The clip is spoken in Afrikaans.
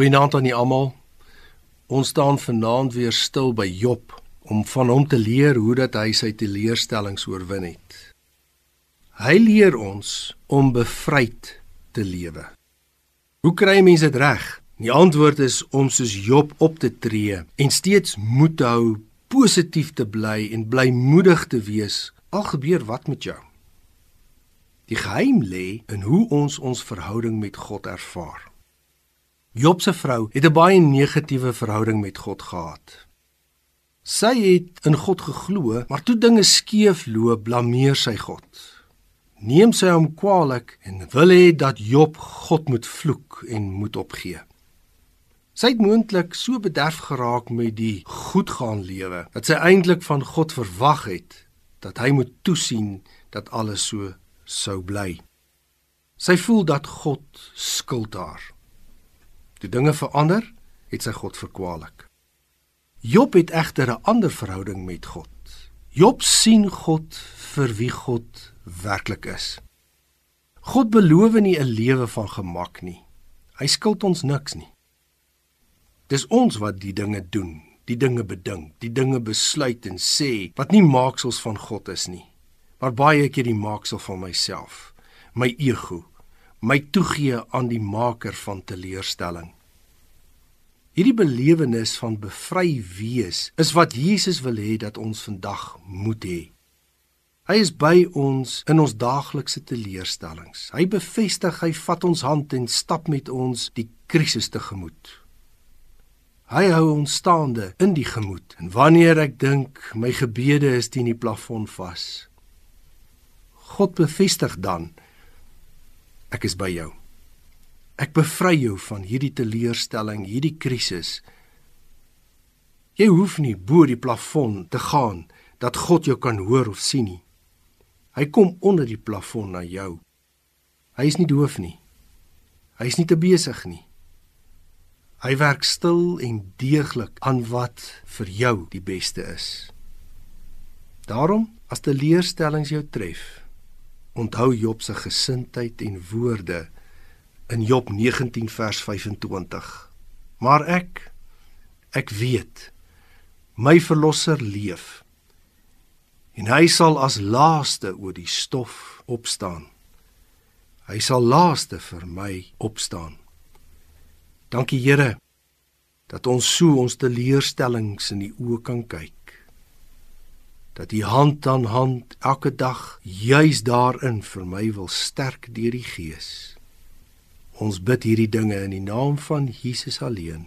Goeienaand aan almal. Ons staan vanaand weer stil by Job om van hom te leer hoe dat hy sy teleurstellings oorwin het. Hy leer ons om bevryd te lewe. Hoe kry mense dit reg? Die antwoord is om soos Job op te tree en steeds moed te hou, positief te bly en blymoedig te wees al gebeur wat met jou. Die geheim lê in hoe ons ons verhouding met God ervaar. Job se vrou het 'n baie negatiewe verhouding met God gehad. Sy het in God geglo, maar toe dinge skeef loop, blameer sy God. Neem sy hom kwaadlik en wil hê dat Job God moet vloek en moet opgee. Sy het moontlik so bederf geraak met die goedgaan lewe dat sy eintlik van God verwag het dat hy moet toesien dat alles so sou bly. Sy voel dat God skuld haar. Toe dinge verander, het sy God verkwalik. Job het egter 'n ander verhouding met God. Job sien God vir wie God werklik is. God beloof nie 'n lewe van gemak nie. Hy skuld ons niks nie. Dis ons wat die dinge doen, die dinge bedink, die dinge besluit en sê wat nie maaksels van God is nie, maar baie keer die maaksel van myself, my ego, my toegee aan die maker van teleurstelling. Hierdie belewenis van bevry wees is wat Jesus wil hê dat ons vandag moet hê. Hy is by ons in ons daaglikse teleurstellings. Hy bevestig, hy vat ons hand en stap met ons die krisis tegemoet. Hy hou ons staande in die gemoed. En wanneer ek dink my gebede is teen die plafon vas, God bevestig dan ek is by jou. Ek bevry jou van hierdie teleurstelling, hierdie krisis. Jy hoef nie bo die plafon te gaan dat God jou kan hoor of sien nie. Hy kom onder die plafon na jou. Hy is nie doof nie. Hy is nie te besig nie. Hy werk stil en deeglik aan wat vir jou die beste is. Daarom, as die leerstellings jou tref, onthou Job se gesindheid en woorde in Job 19 vers 25. Maar ek ek weet my verlosser leef en hy sal as laaste oor die stof opstaan. Hy sal laaste vir my opstaan. Dankie Here dat ons so ons teleurstellings in die oë kan kyk. Dat U hand aan hand elke dag juis daarin vir my wil sterk deur die Gees. Ons bid hierdie dinge in die naam van Jesus alleen.